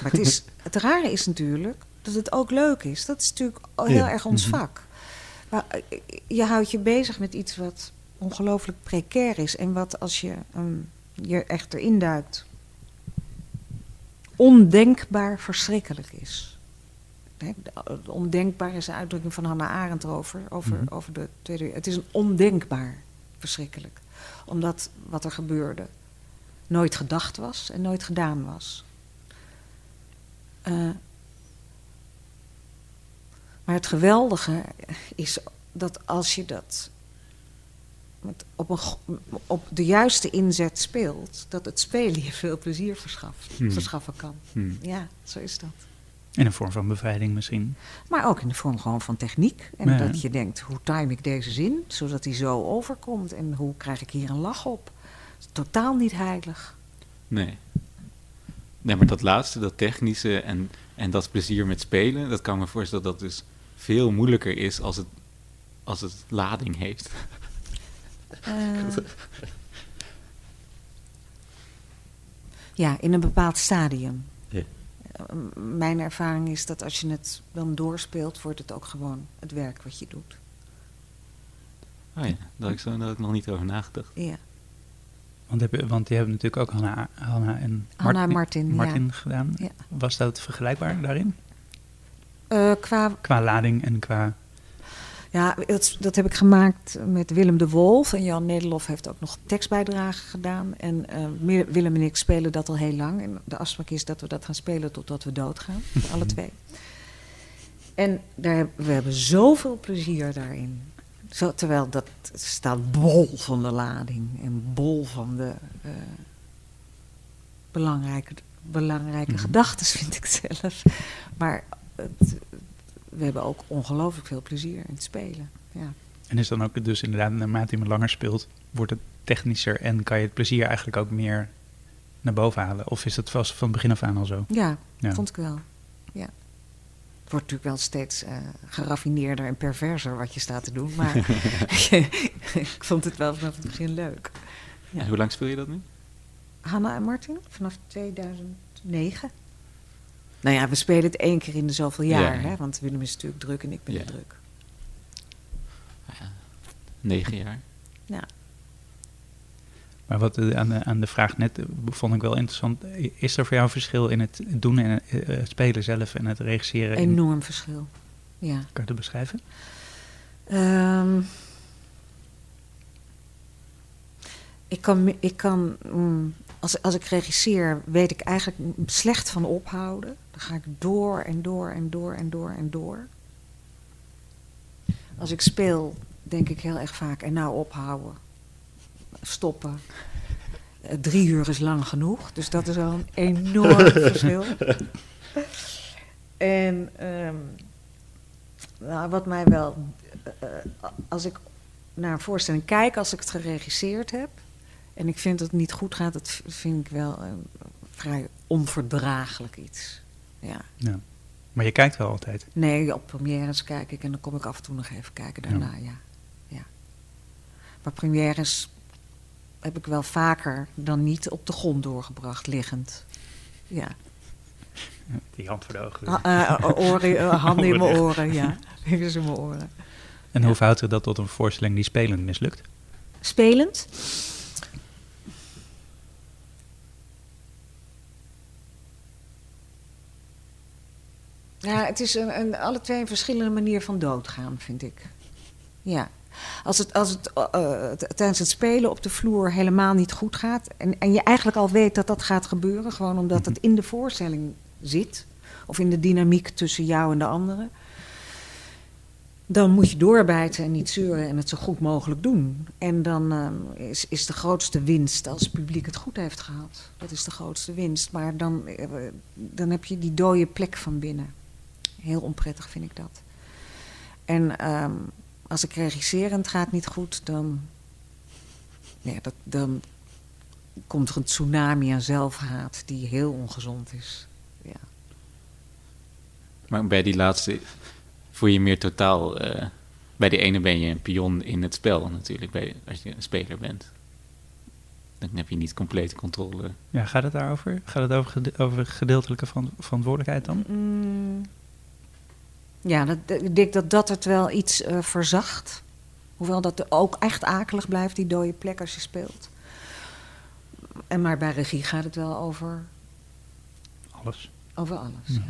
Maar het, is, het rare is natuurlijk dat het ook leuk is. Dat is natuurlijk heel Ja. erg ons Mhm. vak. Maar eh, je houdt je bezig met iets wat ongelooflijk precair is. En wat als je ehm, je echt erin duikt, ondenkbaar verschrikkelijk is. De- de Ondenkbaar is een uitdrukking van Hannah Arendt over, over, Mhm. over de Tweede Het is een ondenkbaar verschrikkelijk. Omdat wat er gebeurde nooit gedacht was en nooit gedaan was. Eh, maar het geweldige is dat als je dat met op, een, op de juiste inzet speelt, dat het spelen je veel plezier verschaft. Hmm. verschaffen kan. Hmm. Ja, zo is dat. In een vorm van bevrijding misschien. Maar ook in de vorm gewoon van techniek. En Ja. dat je denkt, hoe time ik deze zin, zodat die zo overkomt? En hoe krijg ik hier een lach op? Totaal niet heilig. Nee. Nee, maar dat laatste, dat technische en, en dat plezier met spelen, dat kan me voorstellen dat dat dus veel moeilijker is als het, als het lading heeft. Eh, ja, in een bepaald stadium. Mijn ervaring is dat als je het dan doorspeelt, wordt het ook gewoon het werk wat je doet. Oh ja, daar had ik zo nog niet over nagedacht. Ja. Want, heb je, want die hebben natuurlijk ook Hanna, Hanna en Hanna en Martin, ja. Martin gedaan. Ja. Was dat vergelijkbaar daarin? Eh, qua Qua lading en qua... Ja, dat, dat heb ik gemaakt met Willem de Wolf. En Jan Nederlof heeft ook nog tekstbijdragen gedaan. En eh, Willem en ik spelen dat al heel lang. En de afspraak is dat we dat gaan spelen totdat we doodgaan. alle twee. En daar, we hebben zoveel plezier daarin. Zo, terwijl dat staat bol van de lading. En bol van de eh, belangrijke, belangrijke Mhm. gedachten, vind ik zelf. Maar het, we hebben ook ongelooflijk veel plezier in het spelen. Ja. En is dan ook dus inderdaad, naarmate je langer speelt, wordt het technischer en kan je het plezier eigenlijk ook meer naar boven halen? Of is dat vast van begin af aan al zo? Ja, Ja. vond ik wel. Ja. Het wordt natuurlijk wel steeds eh, geraffineerder en perverser wat je staat te doen. Maar ik vond het wel vanaf het begin leuk. Ja. En hoe lang speel je dat nu? Hanna en Martin, vanaf 2009. Nou ja, we spelen het één keer in de zoveel jaar. Ja. Hè? Want Willem is natuurlijk druk en ik ben Ja. druk. Ja, negen jaar. Ja. Maar wat eh, aan de, aan de vraag net eh, vond ik wel interessant. Is er voor jou een verschil in het doen en eh, het spelen zelf en het regisseren? in- Enorm verschil. Ja. Kan je dat beschrijven? Ehm, ik kan, ik kan mm, als, als ik regisseer, weet ik eigenlijk slecht van ophouden. Dan ga ik door en door en door en door en door. Als ik speel, denk ik heel erg vaak, en nou ophouden, stoppen. Eh, drie uur is lang genoeg, dus dat is wel een enorm verschil. En ehm, nou, wat mij wel, eh, eh, als ik naar een voorstelling kijk, als ik het geregisseerd heb en ik vind dat het niet goed gaat, dat vind ik wel een vrij onverdraaglijk iets. Ja. Ja. Maar je kijkt wel altijd. Nee, op premières kijk ik en dan kom ik af en toe nog even kijken daarna, ja. ja. Maar premières heb ik wel vaker dan niet op de grond doorgebracht, liggend. Ja. Die hand voor de ogen. Ah, eh, oren, eh, handen in mijn Oren ja. Vingers in mijn oren. En hoe verhoudt zich dat tot een voorstelling die spelend mislukt? Spelend? Ja, het is een, een, alle twee een verschillende manier van doodgaan, vind ik. Ja. Als het, als het eh, eh, t- tijdens het spelen op de vloer helemaal niet goed gaat... En, en je eigenlijk al weet dat dat gaat gebeuren... gewoon omdat het in de voorstelling zit... of in de dynamiek tussen jou en de anderen... dan moet je doorbijten en niet zeuren en het zo goed mogelijk doen. En dan ehm, is, is de grootste winst als het publiek het goed heeft gehad. Dat is de grootste winst. Maar dan, eh, dan heb je die dode plek van binnen. Heel onprettig vind ik dat. En ehm, als ik regisseer en het gaat niet goed, dan, ja, dat, dan komt er een tsunami aan zelfhaat die heel ongezond is. Ja. Maar bij die laatste voel je meer totaal... eh, bij die ene ben je een pion in het spel natuurlijk, bij, als je een speler bent. Dan heb je niet complete controle. Ja, gaat het daarover? Gaat het over, gede- over gedeeltelijke veran- verantwoordelijkheid dan? Mm, ja, dat, ik denk dat dat het wel iets eh, verzacht. Hoewel dat er ook echt akelig blijft, die dode plek als je speelt. En maar bij regie gaat het wel over, Alles. over alles. Ja. Ja.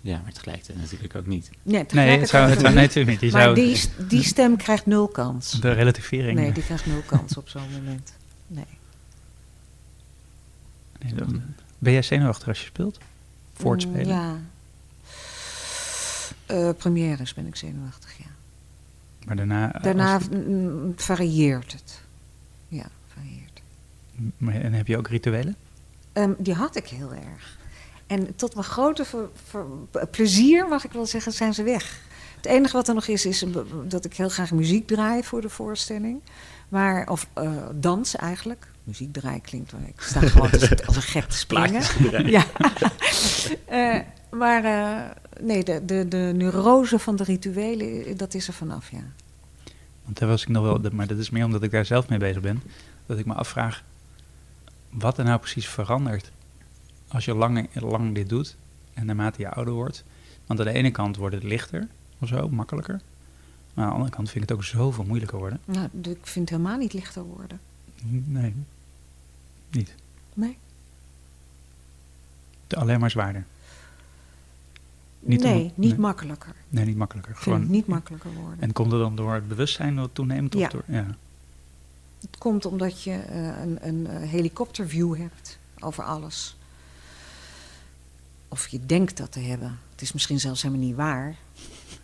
Ja, maar tegelijkertijd natuurlijk ook niet. Nee, Nee, het zou, het zou, nee, niet. Die maar zou, die, die stem krijgt nul kans. de relativering. Nee, die krijgt nul kans op zo'n moment. Nee. Nee, dan- ben jij zenuwachtig als je speelt? Voor het Mm, spelen? Ja. Eh premières ben ik zenuwachtig, ja. Maar daarna... eh, Daarna varieert het. Ja, varieert. maar, en heb je ook rituelen? Ehm, die had ik heel erg. En tot mijn grote ver- ver- plezier, mag ik wel zeggen, zijn ze weg. Het enige wat er nog is, is dat ik heel graag muziek draai voor de voorstelling. Maar, of eh, dans eigenlijk. Muziek draaien klinkt wel. Ik sta gewoon als een gek te springen. Ja. Eh, maar eh, nee, de, de, de neurose van de rituelen, dat is er vanaf, ja. Want daar was ik nog wel... Maar dat is meer omdat ik daar zelf mee bezig ben. Dat ik me afvraag... Wat er nou precies verandert... Als je lang, lang dit doet... En naarmate je ouder wordt... Want aan de ene kant wordt het lichter... Of zo, makkelijker. Maar aan de andere kant vind ik het ook zoveel moeilijker worden. Nou, ik vind het helemaal niet lichter worden. Nee. Niet. Nee. Alleen maar zwaarder. Niet nee, om- niet nee. makkelijker. Nee, niet makkelijker. Ik Gewoon, niet makkelijker worden. En komt het dan door het bewustzijn wat toeneemt? Of Ja. Door, ja. Het komt omdat je eh, een, een eh, helikopterview hebt over alles. Of je denkt dat te hebben. Het is misschien zelfs helemaal niet waar.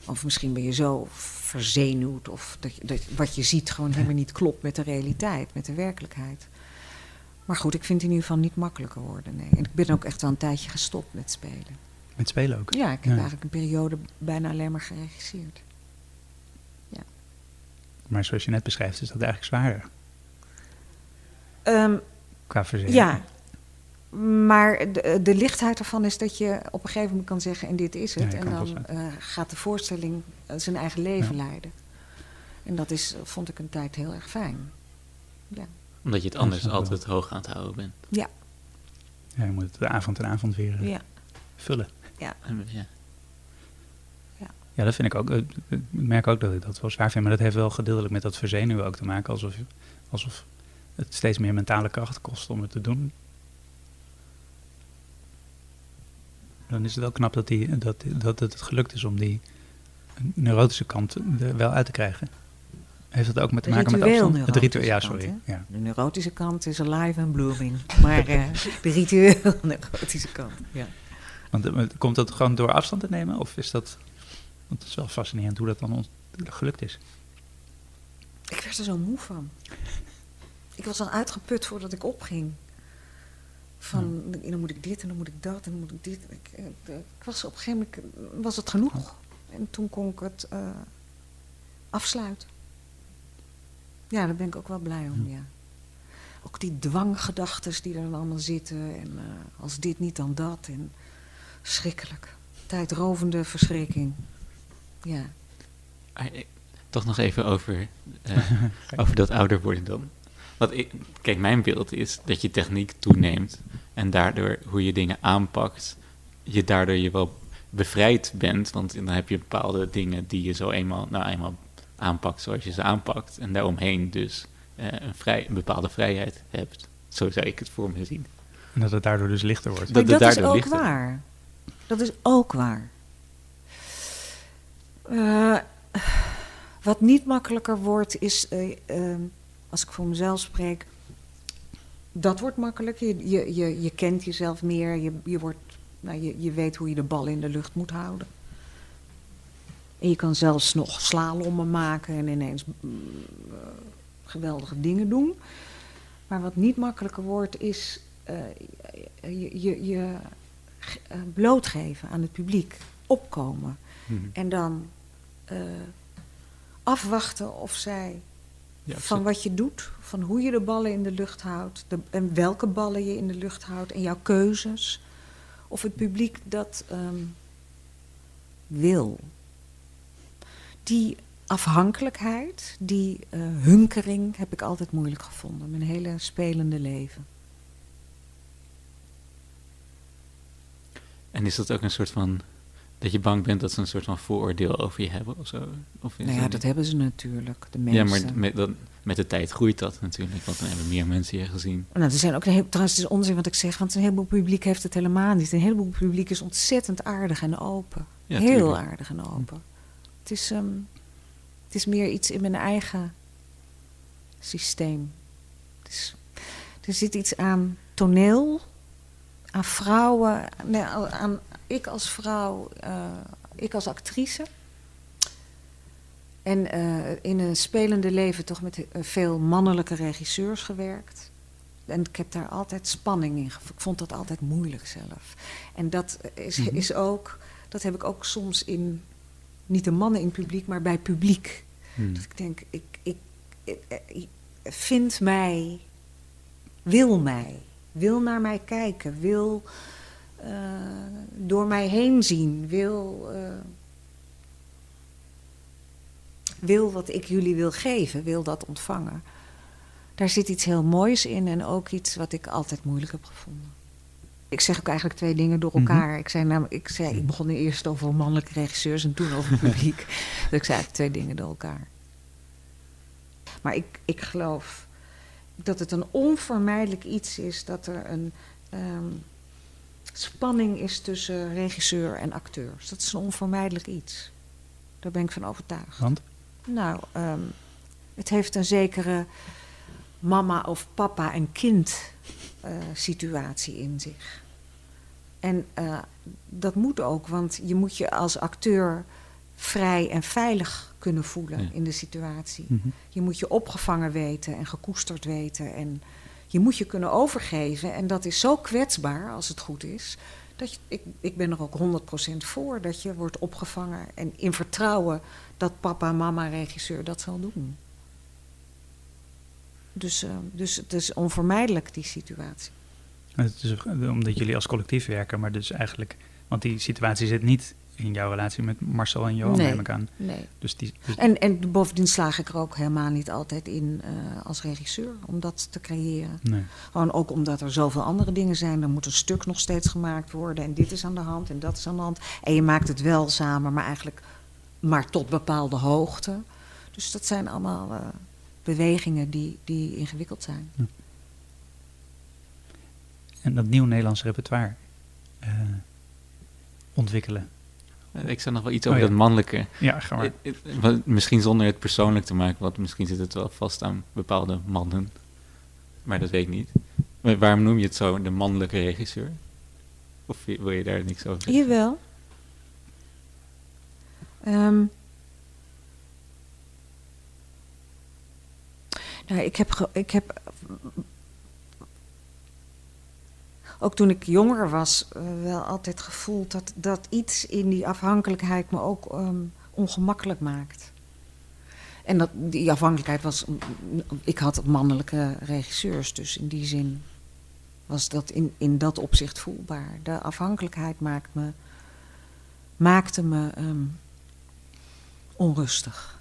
Of misschien ben je zo verzenuwd. Of dat wat je ziet gewoon helemaal niet klopt met de realiteit, met de werkelijkheid. Maar goed, ik vind het in ieder geval niet makkelijker worden. Nee. En ik ben ook echt wel een tijdje gestopt met spelen. Met spelen ook. Ja, ik heb Ja. eigenlijk een periode bijna alleen maar geregisseerd. Maar zoals je net beschrijft, is dat eigenlijk zwaarder. Ehm, Qua verzekering. Ja, maar de, de lichtheid ervan is dat je op een gegeven moment kan zeggen: en dit is Ja, het. en dan eh, gaat de voorstelling eh, zijn eigen leven leiden. En dat is, vond ik een tijd heel erg fijn. Ja. Omdat je het Ja, anders wel. altijd hoog aan het houden bent. Ja, Ja, je moet het de avond en avond weer eh, ja, vullen. En, ja. Ja, dat vind ik ook. Ik merk ook dat ik dat wel zwaar vind. Maar dat heeft wel gedeeltelijk met dat verzenuwen ook te maken. Alsof, alsof het steeds meer mentale kracht kost om het te doen. Dan is het wel knap dat, die, dat, dat het gelukt is om die neurotische kant er wel uit te krijgen. Heeft dat ook met te De maken met afstand? Het ritueel, ja, sorry. kant, Ja. de neurotische kant is alive en blooming. Maar eh, de ritueel neurotische kant, ja. Want eh, komt dat gewoon door afstand te nemen? Of is dat... Want het is wel fascinerend hoe dat dan ons, gelukt is. Ik werd er zo moe van. Ik was al uitgeput voordat ik opging. Van, dan moet ik dit en dan moet ik dat en dan moet ik dit. Ik, eh, ik was op een gegeven moment, eh, was het genoeg. En toen kon ik het eh, afsluiten. Ja, daar ben ik ook wel blij om, ja. Ook die dwanggedachten die er dan allemaal zitten. En eh, als dit niet, dan dat. En schrikkelijk. Tijdrovende verschrikking. Ja. Ah, ik- Toch nog even over, eh, over dat ouder worden dan. Want ik, kijk, mijn beeld is dat je techniek toeneemt en daardoor hoe je dingen aanpakt, je daardoor je wel bevrijd bent. Want dan heb je bepaalde dingen die je zo eenmaal, nou eenmaal aanpakt zoals je ze aanpakt. En daaromheen dus eh, een, vrij, een bepaalde vrijheid hebt. Zo zou ik het voor me zien. En dat het daardoor dus lichter wordt. Dat is ook lichter- waar. Dat is ook waar. Eh, wat niet makkelijker wordt, is, eh, eh, als ik voor mezelf spreek, dat wordt makkelijker. Je, je, je, kent jezelf meer, je, je, wordt, nou, je, je weet hoe je de bal in de lucht moet houden. En je kan zelfs nog slalommen maken en ineens mm, geweldige dingen doen. Maar wat niet makkelijker wordt, is je, je, eh, blootgeven aan het publiek, opkomen. Mhm. En dan eh, afwachten of zij Ja, van wat je doet, van hoe je de ballen in de lucht houdt, de, en welke ballen je in de lucht houdt en jouw keuzes. Of het publiek dat ehm, wil. Die afhankelijkheid, die eh, hunkering, heb ik altijd moeilijk gevonden. Mijn hele spelende leven. En is dat ook een soort van. dat je bang bent dat ze een soort van vooroordeel over je hebben of zo? Of Nou ja, dat niet- hebben ze natuurlijk, de Ja, mensen. maar met, met de tijd groeit dat natuurlijk, want dan hebben meer mensen je gezien. Nou, er zijn ook een heel, trouwens, het is onzin wat ik zeg, want een heleboel publiek heeft het helemaal niet. Een heleboel publiek is ontzettend aardig en open. Ja, heel tuurlijk. aardig en open. Het is, ehm, het is meer iets in mijn eigen systeem. Het is, er zit iets aan toneel, aan vrouwen, nee, aan ik als vrouw, eh, ik als actrice. En eh, in een spelende leven toch met eh, veel mannelijke regisseurs gewerkt. En ik heb daar altijd spanning in. Ik vond dat altijd moeilijk zelf. En dat is, Mhm. is ook, dat heb ik ook soms in, niet de mannen in publiek, maar bij publiek. Hmm. Dat ik denk, ik, ik, ik, ik- vind mij, wil mij, wil naar mij kijken, wil eh, door mij heen zien, wil, eh, wil wat ik jullie wil geven, wil dat ontvangen. Daar zit iets heel moois in en ook iets wat ik altijd moeilijk heb gevonden. Ik zeg ook eigenlijk twee dingen door elkaar. ik, zei namelijk, ik, zei, ik begon eerst over mannelijke regisseurs en toen over publiek. dus ik zei eigenlijk twee dingen door elkaar. Maar ik, ik geloof dat het een onvermijdelijk iets is dat er een ehm, spanning is tussen regisseur en acteurs. Dat is een onvermijdelijk iets. Daar ben ik van overtuigd. Want? Nou, ehm, het heeft een zekere mama of papa en kind eh, situatie in zich. En eh, dat moet ook, want je moet je als acteur vrij en veilig kunnen voelen Ja. in de situatie. Mhm. Je moet je opgevangen weten en gekoesterd weten. En je moet je kunnen overgeven. En dat is zo kwetsbaar, als het goed is. Dat je, ik, ik ben er ook 100% voor dat je wordt opgevangen. En in vertrouwen dat papa, mama, regisseur dat zal doen. Dus, eh, dus het is onvermijdelijk, die situatie. Het is omdat jullie als collectief werken, maar dus eigenlijk... Want die situatie zit niet in jouw relatie met Marcel en Johan, Nee. neem ik aan. Nee. Dus die, dus, En, en bovendien slaag ik er ook helemaal niet altijd in eh, als regisseur om dat te creëren. nee. Gewoon ook omdat er zoveel andere dingen zijn. Er moet een stuk nog steeds gemaakt worden. En dit is aan de hand en dat is aan de hand. En je maakt het wel samen, maar eigenlijk maar tot bepaalde hoogte. Dus dat zijn allemaal eh, bewegingen die, die ingewikkeld zijn. En dat nieuw Nederlands repertoire eh, ontwikkelen. Eh, Ik zou nog wel iets Oh, over ja. dat mannelijke. Ja, ga maar. Eh, eh, Misschien zonder het persoonlijk te maken, want misschien zit het wel vast aan bepaalde mannen. Maar dat weet ik niet. Maar waarom noem je het zo, de mannelijke regisseur? Of wil je daar niks over zeggen? Jawel. Ehm nou, ik heb, ge- ik heb. Ook toen ik jonger was, eh, wel altijd gevoeld dat, dat iets in die afhankelijkheid me ook ehm, ongemakkelijk maakt. En dat, die afhankelijkheid was. Ik had mannelijke regisseurs, dus in die zin was dat in, in dat opzicht voelbaar. De afhankelijkheid maakt me, maakte me ehm, onrustig.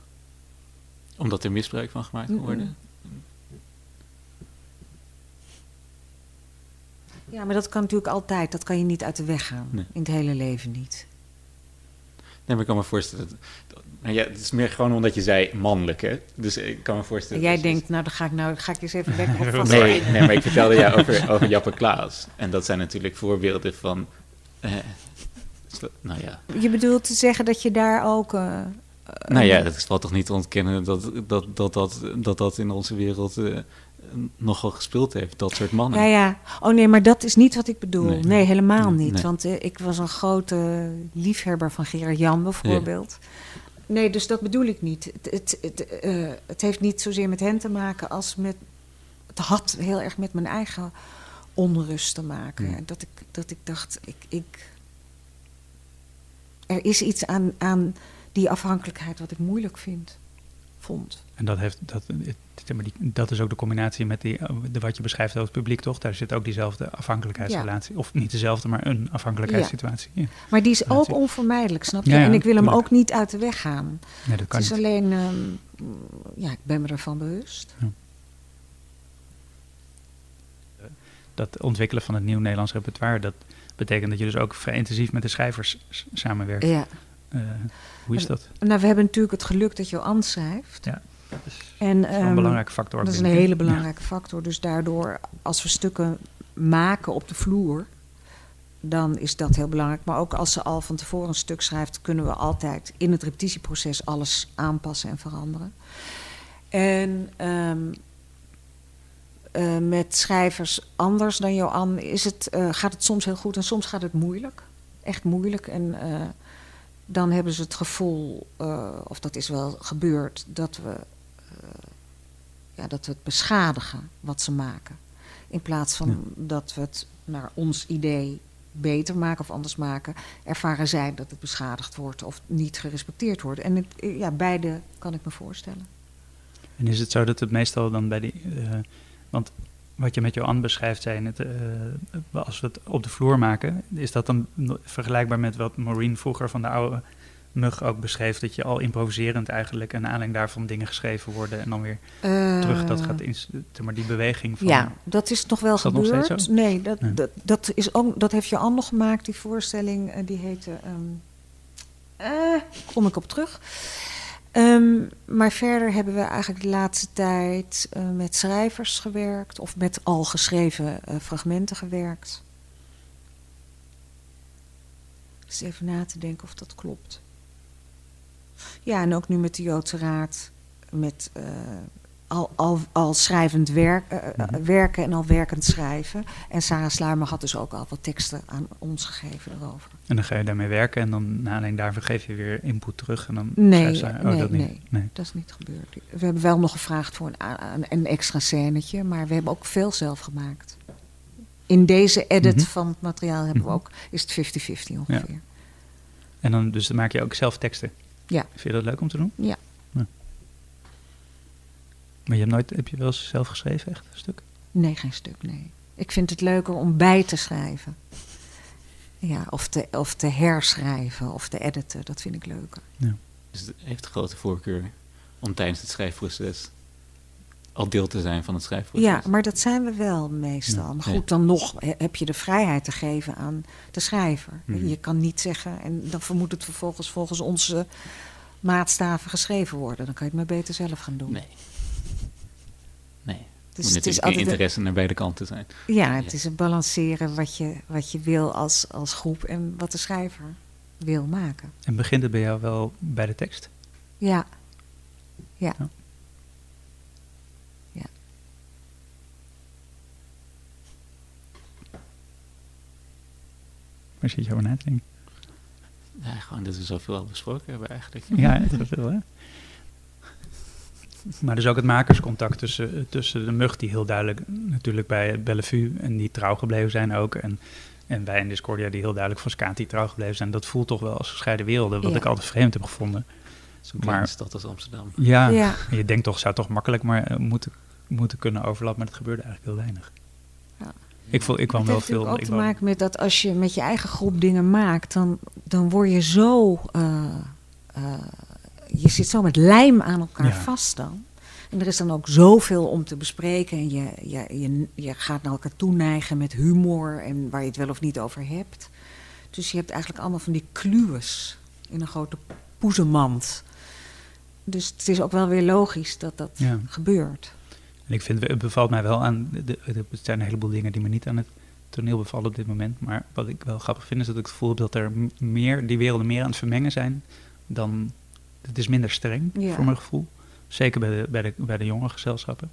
Omdat er misbruik van gemaakt kan worden? Ja, maar dat kan natuurlijk altijd. Dat kan je niet uit de weg gaan. Nee. In het hele leven niet. Nee, maar ik kan me voorstellen... Dat, dat- nou ja, het is meer gewoon omdat je zei mannelijk, hè? Dus ik kan me En voorstellen... jij dat je- denkt, nou dan ga ik, nou, ga ik eens even lekker op vast. Nee, nee, maar ik vertelde jou over, over Jappe Klaas. En dat zijn natuurlijk voorbeelden van... eh, nou ja, Je bedoelt te zeggen dat je daar ook... eh, Nou ja, het valt toch niet te ontkennen dat dat, dat, dat, dat, dat in onze wereld eh, nogal gespeeld heeft, dat soort mannen. Ja, ja. Oh nee, maar dat is niet wat ik bedoel. Nee. Nee, helemaal niet. Want eh, ik was een grote liefhebber van Gerard Jan bijvoorbeeld. Nee, dus dat bedoel ik niet. Het, het, het, eh, het heeft niet zozeer met hen te maken als met... Het had heel erg met mijn eigen onrust te maken. Dat, ik, dat ik dacht, ik, ik... Er is iets aan, aan die afhankelijkheid wat ik moeilijk vind. vond. En dat, heeft, dat, dat is ook de combinatie met die, de, wat je beschrijft over het publiek, toch? Daar zit ook diezelfde afhankelijkheidsrelatie. Of niet dezelfde, maar een afhankelijkheidssituatie. Ja. Maar die is ook onvermijdelijk, snap je? Ja, en ik wil hem ook niet uit de weg gaan. Nee, dat kan Het is niet. alleen, ehm, ja, ik ben me ervan bewust. Dat ontwikkelen van het nieuw Nederlands repertoire, dat betekent dat je dus ook vrij intensief met de schrijvers samenwerkt. Ja. Eh, hoe is dat? Nou, we hebben natuurlijk het geluk dat Johan schrijft. Ja, dat is En, wel een ehm, belangrijke factor. Dat is een ik. hele belangrijke factor. Dus daardoor, als we stukken maken op de vloer, dan is dat heel belangrijk. Maar ook als ze al van tevoren een stuk schrijft, kunnen we altijd in het repetitieproces alles aanpassen en veranderen. En ehm, eh, met schrijvers anders dan Johan is het, eh, gaat het soms heel goed en soms gaat het moeilijk. Echt moeilijk. En dan hebben ze het gevoel, eh, of dat is wel gebeurd, dat we ja, dat we het beschadigen wat ze maken. In plaats van Ja. dat we het naar ons idee beter maken of anders maken, ervaren zij dat het beschadigd wordt of niet gerespecteerd wordt. En het, ja, beide kan ik me voorstellen. En is het zo dat het meestal dan bij die. eh, want wat je met Johan beschrijft, zijn het. eh, als we het op de vloer maken, is dat dan vergelijkbaar met wat Maureen vroeger van de oude Mug ook beschreef? Dat je al improviserend eigenlijk en aanleiding daarvan dingen geschreven worden en dan weer terug dat Eh, gaat in. Maar die beweging van. Ja, dat is nog wel Is dat nog gebeurd. steeds zo? Nee, dat, Nee. Dat, dat, is ook, dat heeft Jan nog gemaakt, die voorstelling. eh, die heette. eh, kom ik op terug. Ehm, maar verder hebben we eigenlijk de laatste tijd eh, met schrijvers gewerkt. Of met al geschreven eh, fragmenten gewerkt. Dus even na te denken of dat klopt. Ja, en ook nu met de Joodse Raad. Met eh, al, al, al schrijvend werk, eh, eh, Mhm. werken en al werkend schrijven. En Sarah Sluimer had dus ook al wat teksten aan ons gegeven erover. En dan ga je daarmee werken en dan na aanleiding daarvan geef je weer input terug. En dan Nee, oh, nee, dat niet. nee. nee. Dat is niet gebeurd. We hebben wel nog gevraagd voor een, een, extra scènetje, maar we hebben ook veel zelf gemaakt. In deze edit Mhm. van het materiaal hebben we Mhm. ook, is het 50-50 ongeveer. En dan, dus dan maak je ook zelf teksten. Ja. Vind je dat leuk om te doen? Ja. Maar je hebt nooit, heb je wel eens zelf geschreven, echt een stuk? Nee, geen stuk, nee. Ik vind het leuker om bij te schrijven. Ja, of te, of te herschrijven of te editen, dat vind ik leuker. Dus het heeft een grote voorkeur om tijdens het schrijfproces al deel te zijn van het schrijfproces. Ja, maar dat zijn we wel meestal. Ja. Maar goed, dan nog he- heb je de vrijheid te geven aan de schrijver. Mhm. Je kan niet zeggen, en dan vermoedt het vervolgens volgens onze maatstaven geschreven worden. Dan kan je het maar beter zelf gaan doen. Nee. Dus het is altijd een- interesse naar beide kanten zijn. ja, het Ja. is een balanceren wat je, wat je wil als, als groep en wat de schrijver wil maken. En begint het bij jou wel bij de tekst? Ja. Ja. Ja. Ja. Waar zit je over na te denken? Ja, gewoon dat we zoveel al besproken hebben eigenlijk. Ja, het is wel, hè? Maar dus ook het makerscontact tussen, tussen de mug, die heel duidelijk natuurlijk bij Bellevue en die trouw gebleven zijn ook. En, en wij in Discordia, die heel duidelijk van Scati trouw gebleven zijn. Dat voelt toch wel als gescheiden werelden, wat Ja. ik altijd vreemd heb gevonden. Zo'n Maar- kleine stad als Amsterdam. Ja, je denkt toch, zou toch makkelijk maar eh, moeten, moeten kunnen overlappen, maar dat gebeurde eigenlijk heel weinig. Ja. Ik, voel, ik kwam het wel heeft veel... natuurlijk ook ik te maken met dat als je met je eigen groep dingen maakt, dan, dan word je zo. eh, eh, je zit zo met lijm aan elkaar Ja. vast dan. En er is dan ook zoveel om te bespreken. En je, je, je, je gaat naar elkaar toeneigen met humor en waar je het wel of niet over hebt. Dus je hebt eigenlijk allemaal van die kluwes in een grote poezemand. Dus het is ook wel weer logisch dat dat Ja. gebeurt. En ik vind, het bevalt mij wel aan, de, het zijn een heleboel dingen die me niet aan het toneel bevallen op dit moment. Maar wat ik wel grappig vind, is dat ik het gevoel heb dat er meer, die werelden meer aan het vermengen zijn dan, het is minder streng Ja. voor mijn gevoel. Zeker bij de, bij de, bij de jonge gezelschappen.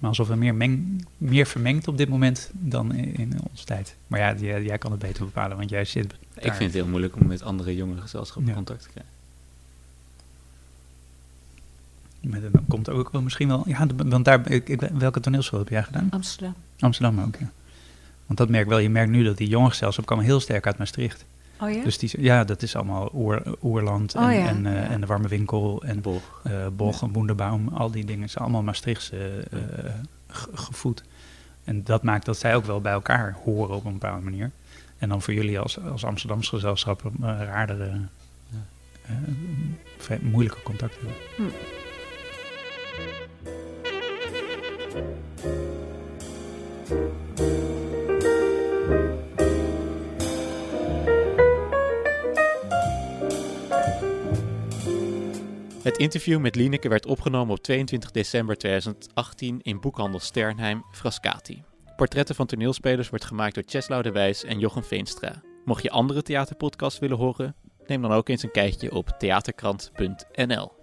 Maar alsof er meer, meng, meer vermengt op dit moment dan in, in onze tijd. Maar ja, jij, jij kan het beter bepalen, want jij zit Ik vind het heel moeilijk om met andere jongere gezelschappen Ja. contact te krijgen. Met, dan komt er ook wel misschien wel... Ja, want daar, ik, ik, welke toneelschool heb jij gedaan? Amsterdam. Amsterdam ook, ja. Want dat merk wel. Je merkt nu dat die jonge gezelschap kwam heel sterk uit Maastricht. Oh ja? Dus die, ja, dat is allemaal oer, Oerland en, Oh ja, en, eh, ja. en de Warme Winkel en Boch. eh Boch en Boenderbaum. Al die dingen zijn allemaal Maastrichtse eh, ge- gevoed. En dat maakt dat zij ook wel bij elkaar horen op een bepaalde manier. En dan voor jullie als, als Amsterdamse gezelschap een uh, raardere, uh, vrij moeilijke contact hebben. Hm. Het interview met Lieneke werd opgenomen op 22 december 2018 in boekhandel Sternheim, Frascati. Portretten van toneelspelers wordt gemaakt door Cheslau de Wijs en Jochem Veenstra. Mocht je andere theaterpodcasts willen horen, neem dan ook eens een kijkje op theaterkrant.nl.